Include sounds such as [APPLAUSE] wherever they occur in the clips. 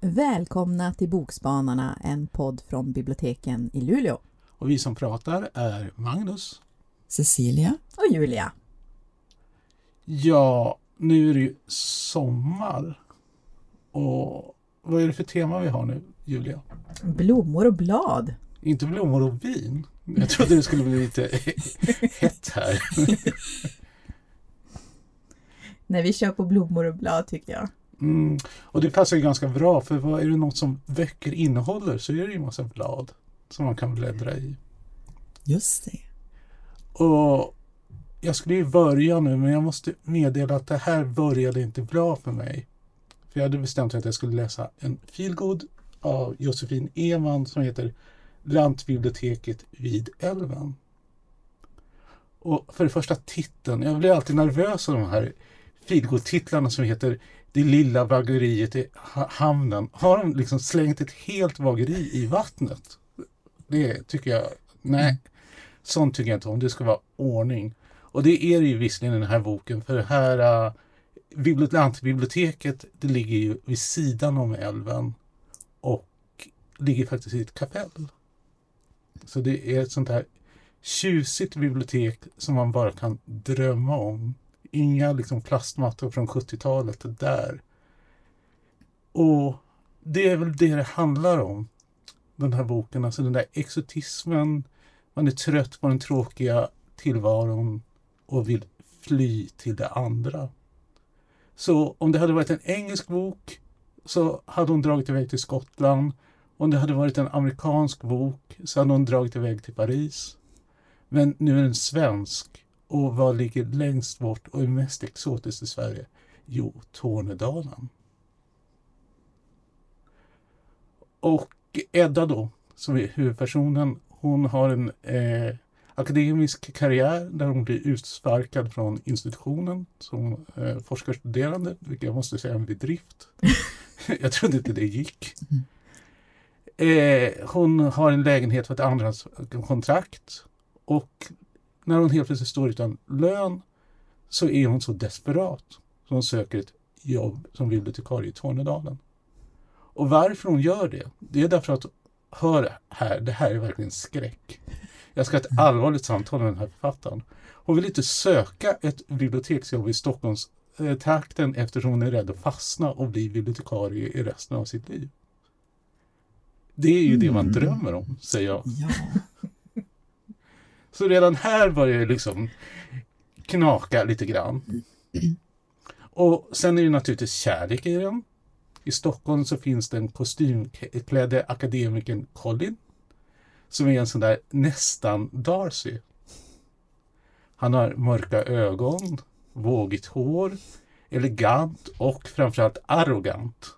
Välkomna till Bokspanarna, en podd från biblioteken i Luleå. Och vi som pratar är Magnus. Cecilia. Och Julia. Ja, nu är det ju sommar. Och vad är det för tema vi har nu, Julia? Blommor och blad. Inte blommor och vin. Jag trodde det skulle bli lite hett här. [LAUGHS] Nej, vi kör på blommor och blad tycker jag. Mm. Och det passar ju ganska bra för vad är det något som böcker innehåller så är det ju en massa blad som man kan bläddra i. Just det. Och jag skulle ju börja nu men jag måste meddela att det här började inte bra för mig. För jag hade bestämt att jag skulle läsa en feelgood av Josefin Eman som heter Lantbiblioteket vid älven. Och för det första titeln, jag blir alltid nervös av de här feelgood-titlarna som heter Det lilla bageriet i hamnen. Har de liksom slängt ett helt bageri i vattnet? Det tycker jag, nej. Sånt tycker jag inte om. Det ska vara ordning. Och det är det ju visserligen i den här boken för det här uh, Lantbiblioteket det ligger ju vid sidan om älven och ligger faktiskt i ett kapell. Så det är ett sånt här tjusigt bibliotek som man bara kan drömma om. Inga liksom plastmattor från 70-talet där. Och det är väl det det handlar om. Den här boken, alltså den där exotismen. Man är trött på den tråkiga tillvaron och vill fly till det andra. Så om det hade varit en engelsk bok så hade hon dragit iväg till Skottland. Om det hade varit en amerikansk bok så hade hon dragit iväg till Paris. Men nu är den svensk och vad ligger längst bort och är mest exotiskt i Sverige? Jo, Tornedalen. Och Edda då, som är huvudpersonen, hon har en eh, akademisk karriär där hon blir utsparkad från institutionen som eh, forskarstuderande, vilket jag måste säga är en bedrift. [LAUGHS] jag trodde inte det gick. Eh, hon har en lägenhet för ett andrahandskontrakt och när hon helt plötsligt står utan lön så är hon så desperat så hon söker ett jobb som bibliotekarie i Tornedalen. Och varför hon gör det, det är därför att, hör här, det här är verkligen skräck. Jag ska ha ett allvarligt samtal med den här författaren. Hon vill inte söka ett biblioteksjobb i Stockholms eh, trakten eftersom hon är rädd att fastna och bli bibliotekarie i resten av sitt liv. Det är ju mm. det man mm. drömmer om, säger jag. Ja. Så redan här börjar det liksom knaka lite grann. Och sen är det naturligtvis kärlek i den. I Stockholm så finns den kostymklädde akademikern Colin som är en sån där nästan Darcy. Han har mörka ögon, vågigt hår, elegant och framförallt arrogant.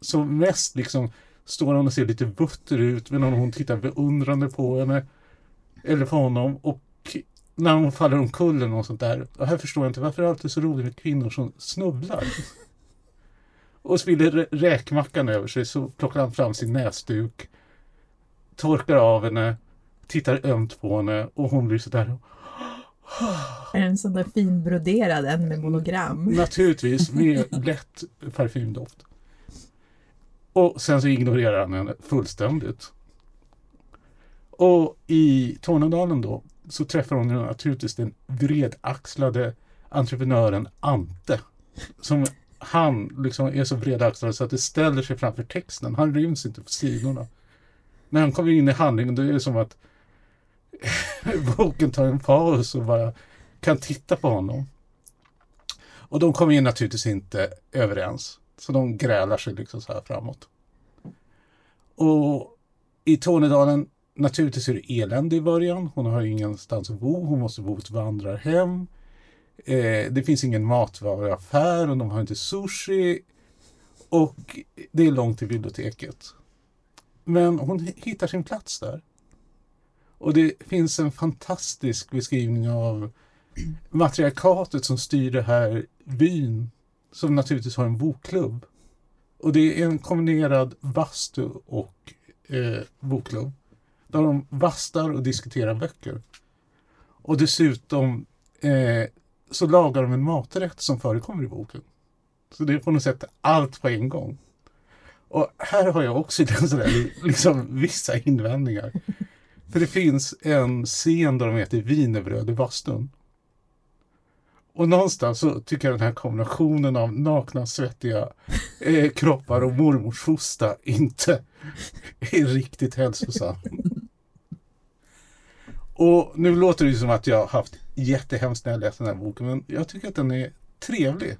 Så mest liksom står han och ser lite butter ut medan hon tittar beundrande på henne eller på honom och när hon faller omkull eller något sånt där. Och här förstår jag inte varför är det alltid så roligt med kvinnor som snubblar. [LAUGHS] och spiller räkmackan över sig så plockar han fram sin näsduk torkar av henne, tittar ömt på henne och hon blir sådär är det en sån där finbroderad en med monogram? Naturligtvis, med lätt parfymdoft. Och sen så ignorerar han henne fullständigt. Och i Tornedalen då så träffar hon naturligtvis den vredaxlade entreprenören Ante. Som han liksom är så vredaxlad så att det ställer sig framför texten. Han ryms inte på sidorna när han kommer in i handlingen då är det som att [LAUGHS] boken tar en paus och bara kan titta på honom. Och de kommer ju naturligtvis inte överens. Så de grälar sig liksom så här framåt. Och i Tornedalen, naturligtvis är det elände i början. Hon har ingenstans att bo. Hon måste bo i ett vandrarhem. Eh, det finns ingen matvaruaffär och de har inte sushi. Och det är långt till biblioteket. Men hon hittar sin plats där. Och det finns en fantastisk beskrivning av matriarkatet som styr det här byn. Som naturligtvis har en bokklubb. Och det är en kombinerad bastu och eh, bokklubb. Där de vastar och diskuterar böcker. Och dessutom eh, så lagar de en maträtt som förekommer i boken. Så det är på något sätt allt på en gång. Och här har jag också sådär, liksom, vissa invändningar. För det finns en scen där de äter wienerbröd i bastun. Och någonstans så tycker jag den här kombinationen av nakna, svettiga eh, kroppar och mormors fosta inte är riktigt hälsosam. Och nu låter det som att jag har haft jättehemskt när jag läst den här boken, men jag tycker att den är trevlig.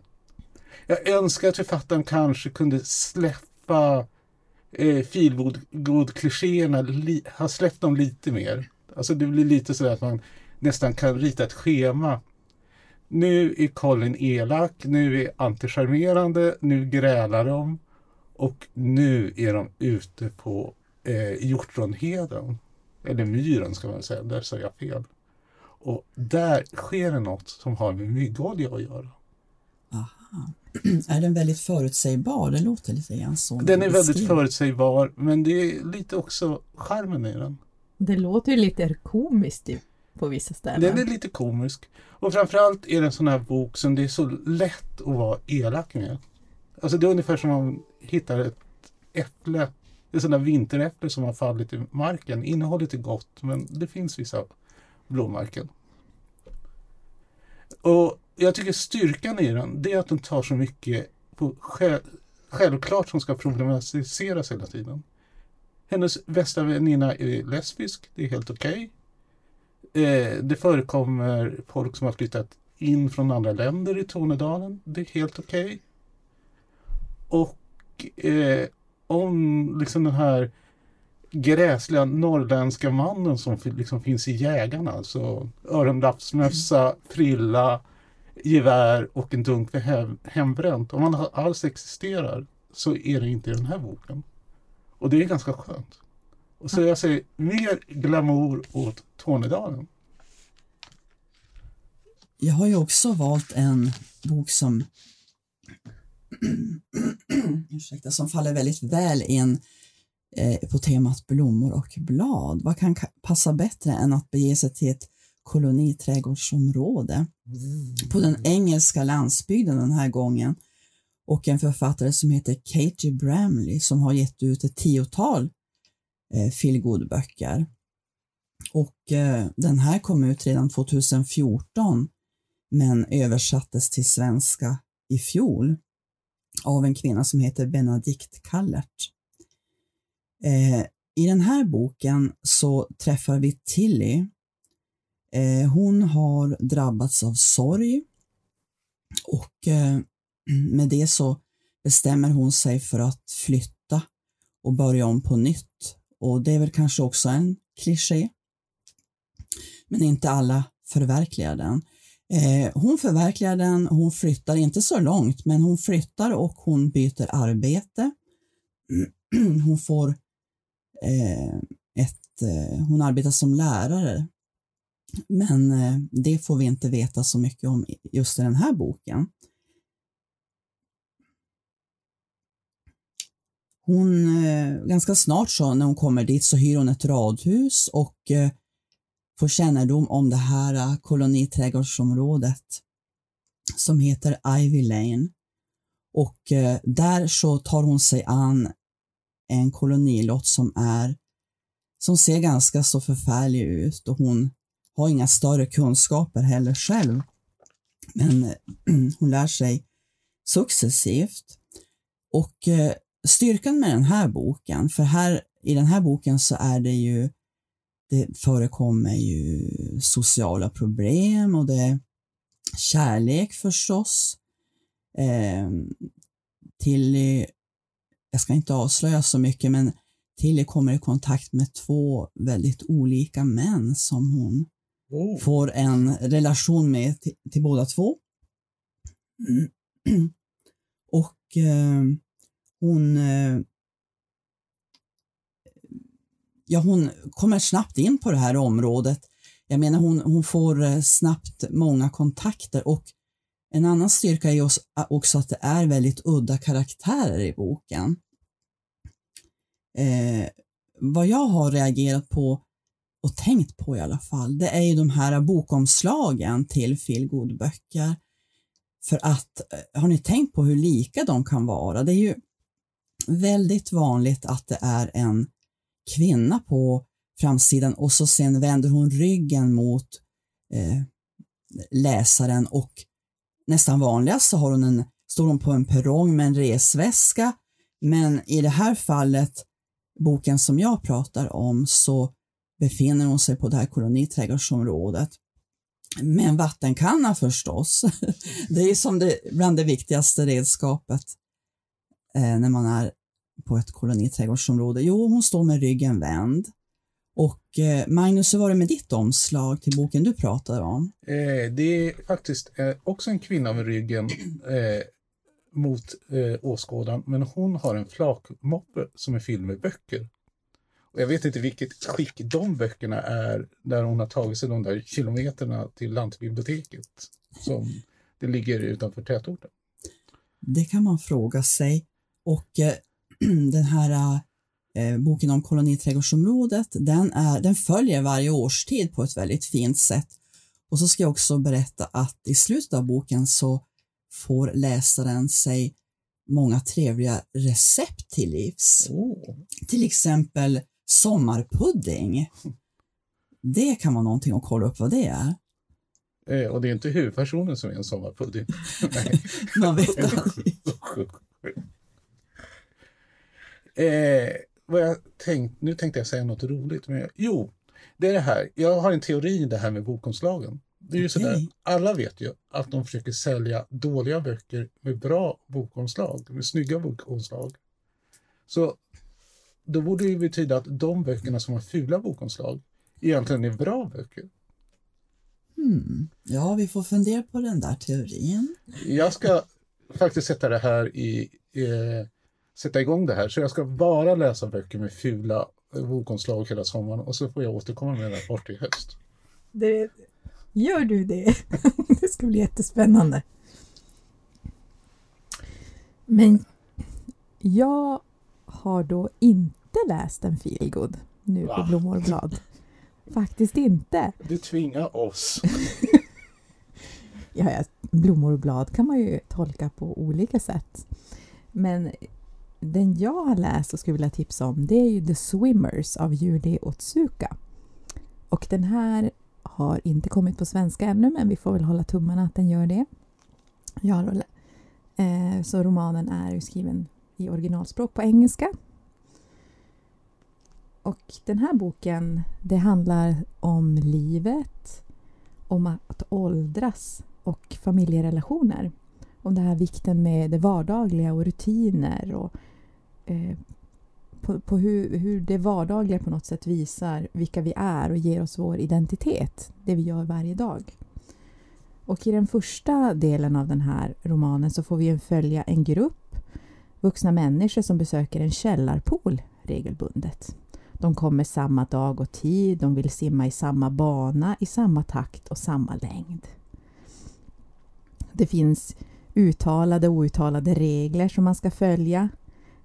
Jag önskar att författaren kanske kunde släppa eh, feelgood-klichéerna, har släppt dem lite mer. Alltså det blir lite så att man nästan kan rita ett schema. Nu är Colin elak, nu är anticharmerande, nu grälar de och nu är de ute på eh, hjortronheden. Eller myren ska man säga, där sa jag fel. Och där sker det något som har med myggolja att göra. Aha. [CLEARS THROAT] Är den väldigt förutsägbar? Det låter lite grann så. Den är väldigt förutsägbar men det är lite också charmen i den. Det låter ju lite komiskt på vissa ställen. Den är lite komisk. Och framförallt är det en sån här bok som det är så lätt att vara elak med. Alltså det är ungefär som om man hittar ett äpple, ett sånt där vinteräpple som har fallit i marken. Innehållet är gott men det finns vissa blåmärken. Och jag tycker styrkan i den, det är att den tar så mycket på själv, självklart som ska problematiseras hela tiden. Hennes bästa väninna är lesbisk, det är helt okej. Okay. Eh, det förekommer folk som har flyttat in från andra länder i Tornedalen, det är helt okej. Okay. Och eh, om liksom den här gräsliga norrländska mannen som liksom finns i Jägarna. Alltså öronlappsmössa, frilla, gevär och en dunk med hem, hembränt. Om man alls existerar så är det inte i den här boken. Och det är ganska skönt. Och så jag säger mer glamour åt Tornedalen. Jag har ju också valt en bok som [CLEARS THROAT] ursäkta, som faller väldigt väl in eh, på temat blommor och blad. Vad kan passa bättre än att bege sig till ett koloniträdgårdsområde på den engelska landsbygden den här gången och en författare som heter Katie Bramley som har gett ut ett tiotal eh, feelgood-böcker. Och eh, den här kom ut redan 2014 men översattes till svenska i fjol av en kvinna som heter Benedikt Kallert. Eh, I den här boken så träffar vi Tilly. Eh, hon har drabbats av sorg och eh, med det så bestämmer hon sig för att flytta och börja om på nytt. Och det är väl kanske också en kliché. Men inte alla förverkligar den. Eh, hon förverkligar den, hon flyttar inte så långt, men hon flyttar och hon byter arbete. [CLEARS THROAT] Hon får eh, ett, eh, hon arbetar som lärare, men eh, det får vi inte veta så mycket om just i den här boken. Hon, eh, ganska snart så när hon kommer dit så hyr hon ett radhus och eh, får kännedom om det här koloniträdgårdsområdet som heter Ivy Lane. Och där så tar hon sig an en kolonilott som är som ser ganska så förfärlig ut och hon har inga större kunskaper heller själv. Men [CLEARS THROAT] hon lär sig successivt. Och eh, styrkan med den här boken, för här i den här boken så är det ju det förekommer ju sociala problem och det är kärlek förstås. Eh, Tilly, jag ska inte avslöja så mycket, men Tilly kommer i kontakt med två väldigt olika män som hon oh. får en relation med till, till båda två. [CLEARS THROAT] Och eh, hon eh, ja, hon kommer snabbt in på det här området. Jag menar, hon, hon får eh, snabbt många kontakter och en annan styrka är också att det är väldigt udda karaktärer i boken. Eh, vad jag har reagerat på och tänkt på i alla fall, det är ju de här bokomslagen till feelgood-böcker. För att, eh, har ni tänkt på hur lika de kan vara? Det är ju väldigt vanligt att det är en kvinna på framsidan och så sen vänder hon ryggen mot eh, läsaren och nästan vanligast så har hon en, står hon på en perrong med en resväska men i det här fallet, boken som jag pratar om, så befinner hon sig på det här koloniträdgårdsområdet med en vattenkanna förstås. [LAUGHS] Det är som det, bland det viktigaste redskapet eh, när man är på ett koloniträdgårdsområde. Jo, hon står med ryggen vänd. Och eh, Magnus, hur var det med ditt omslag till boken du pratade om? Eh, det är faktiskt eh, också en kvinna med ryggen eh, mot eh, åskådaren, men hon har en flakmoppe som är fylld med böcker. Och jag vet inte vilket skick de böckerna är där hon har tagit sig de där kilometerna till lantbiblioteket som det ligger utanför tätorten. Det kan man fråga sig. Och eh, [CLEARS THROAT] den här eh, boken om koloniträdgårdsområdet, den, är, den följer varje årstid på ett väldigt fint sätt. Och så ska jag också berätta att i slutet av boken så får läsaren sig många trevliga recept till livs. Oh. Till exempel sommarpudding. Det kan vara någonting att kolla upp vad det är. Eh, och det är inte huvudpersonen som är en sommarpudding. [LAUGHS] Man vet aldrig. [LAUGHS] eh, vad jag tänkt, nu tänkte jag säga något roligt. Men jag, jo, det är det här. Jag har en teori i det här med bokomslagen. Det är ju Okej. sådär, alla vet ju att de försöker sälja dåliga böcker med bra bokomslag, med snygga bokomslag. Så då borde det ju betyda att de böckerna som har fula bokomslag egentligen är bra böcker. Hmm. Ja, vi får fundera på den där teorin. Jag ska faktiskt sätta det här i, eh, sätta igång det här, så jag ska bara läsa böcker med fula bokomslag hela sommaren och så får jag återkomma med en rapport i höst. Det, gör du det? [LAUGHS] det ska bli jättespännande. Men jag har då inte läst en feelgood nu på Va? Blommor och blad. Faktiskt inte. Du tvingar oss. [LAUGHS] Ja, ja, blommor och blad kan man ju tolka på olika sätt. Men den jag har läst och skulle vilja tipsa om det är ju The Swimmers av Julie Otsuka. Och den här har inte kommit på svenska ännu men vi får väl hålla tummarna att den gör det. Jag har då lä- eh, så romanen är skriven i originalspråk på engelska. Och den här boken det handlar om livet, om att åldras och familjerelationer. Om den här vikten med det vardagliga och rutiner och eh, på, på hur, hur det vardagliga på något sätt visar vilka vi är och ger oss vår identitet, det vi gör varje dag. Och i den första delen av den här romanen så får vi följa en grupp vuxna människor som besöker en källarpool regelbundet. De kommer samma dag och tid, de vill simma i samma bana, i samma takt och samma längd. Det finns uttalade och outtalade regler som man ska följa.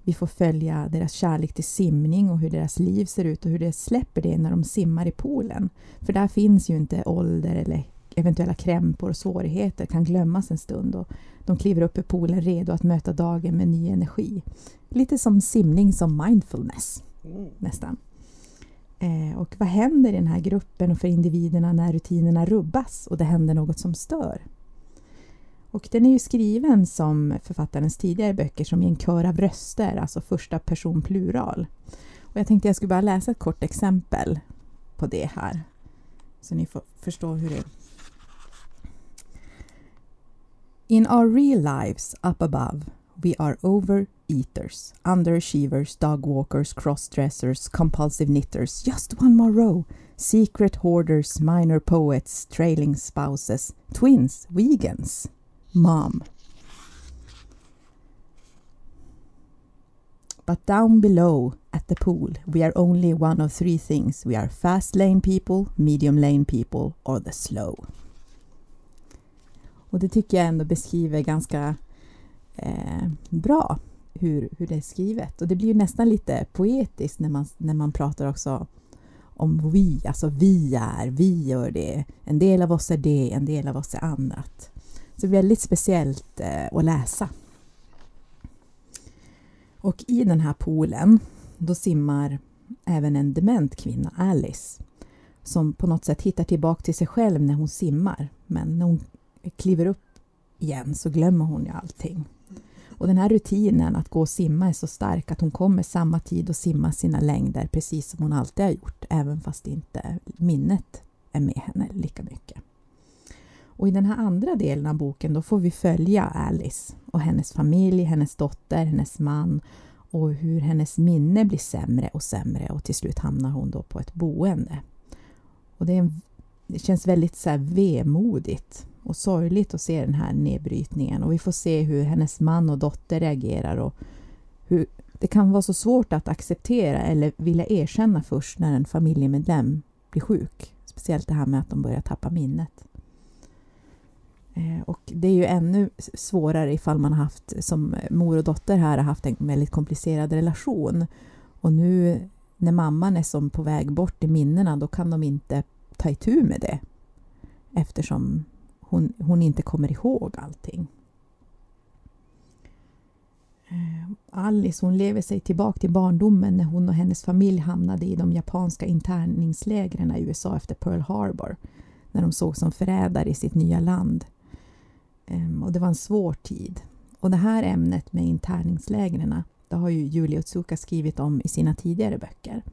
Vi får följa deras kärlek till simning och hur deras liv ser ut och hur det släpper det när de simmar i poolen. För där finns ju inte ålder eller eventuella krämpor och svårigheter kan glömmas en stund och de kliver upp i poolen redo att möta dagen med ny energi. Lite som simning som mindfulness nästan. Eh, och vad händer i den här gruppen och för individerna när rutinerna rubbas och det händer något som stör? Och den är ju skriven som författarens tidigare böcker som i en kör av röster, alltså första person plural. Och jag tänkte jag skulle bara läsa ett kort exempel på det här. Så ni får förstå hur det In our real lives up above we are overeaters, underachievers, dog walkers, cross-dressers, compulsive knitters, just one more row, secret hoarders, minor poets, trailing spouses, twins, vegans, mom. But down below at the pool, we are only one of three things. We are fast lane people, medium lane people or the slow. Och det tycker jag ändå beskriver ganska eh, bra hur, hur det är skrivet. Och det blir ju nästan lite poetiskt när man, när man pratar också om vi, alltså vi är, vi gör det, en del av oss är det, en del av oss är annat. Så det är väldigt speciellt eh, att läsa. Och i den här poolen, då simmar även en dement kvinna, Alice, som på något sätt hittar tillbaka till sig själv när hon simmar. Men när hon kliver upp igen så glömmer hon ju allting. Och den här rutinen att gå och simma är så stark att hon kommer samma tid och simma sina längder precis som hon alltid har gjort, även fast inte minnet är med henne lika mycket. Och i den här andra delen av boken då får vi följa Alice och hennes familj, hennes dotter, hennes man och hur hennes minne blir sämre och sämre och till slut hamnar hon då på ett boende. Och det, en, det känns väldigt så här vemodigt och sorgligt att se den här nedbrytningen och vi får se hur hennes man och dotter reagerar och hur det kan vara så svårt att acceptera eller vilja erkänna först när en familjemedlem blir sjuk. Speciellt det här med att de börjar tappa minnet. Eh, och det är ju ännu svårare ifall man har haft, som mor och dotter här, har haft en väldigt komplicerad relation. Och nu när mamman är som på väg bort i minnena, då kan de inte ta itu med det. Eftersom hon, hon inte kommer ihåg allting. Eh, Alice hon lever sig tillbaka till barndomen när hon och hennes familj hamnade i de japanska interningslägren i USA efter Pearl Harbor. När de såg som förrädare i sitt nya land. Ehm, och det var en svår tid. Och det här ämnet med interningslägren det har ju Julie Otsuka skrivit om i sina tidigare böcker.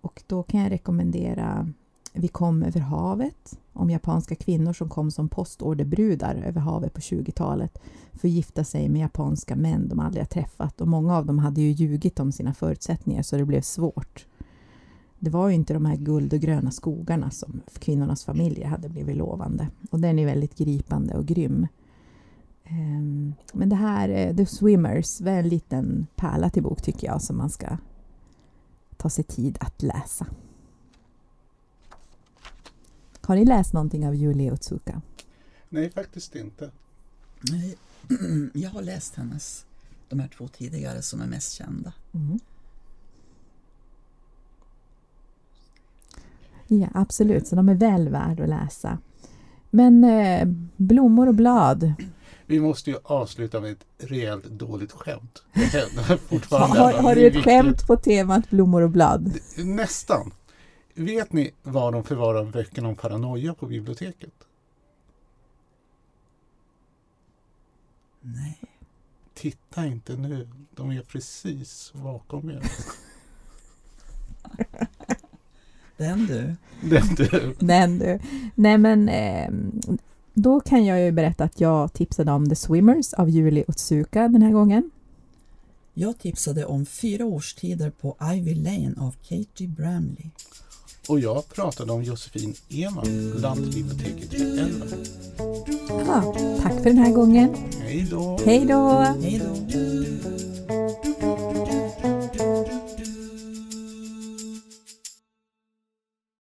Och då kan jag rekommendera vi kom över havet om japanska kvinnor som kom som postorderbrudar över havet på 20-talet för att gifta sig med japanska män de aldrig har träffat och många av dem hade ju ljugit om sina förutsättningar så det blev svårt. Det var ju inte de här guld och gröna skogarna som kvinnornas familjer hade blivit lovande och den är väldigt gripande och grym. Ehm, men det här, eh, The Swimmers, var en liten pärla till bok tycker jag som man ska ta sig tid att läsa. Har ni läst någonting av Julie Otsuka? Nej, faktiskt inte. Nej, [CLEARS THROAT] jag har läst hennes, de här två tidigare som är mest kända. Mm. Ja, absolut, så de är väl värda att läsa. Men eh, blommor och blad. [CLEARS THROAT] Vi måste ju avsluta med ett rejält dåligt skämt. [LAUGHS] Fortfarande har, har du ett viktigt. skämt på temat blommor och blad? Nästan. Vet ni var de förvarar böckerna om paranoia på biblioteket? Nej. Titta inte nu. De är precis bakom er. [LAUGHS] Den du. Den du. Den du. Nej men eh, då kan jag ju berätta att jag tipsade om The Swimmers av Julie Otsuka den här gången. Jag tipsade om Fyra årstider på Ivy Lane av Katie Bramley. Och jag pratade om Josefin Eman, Lantbiblioteket i Ellen. Ja, tack för den här gången. Hej då! Hej då! Hej då!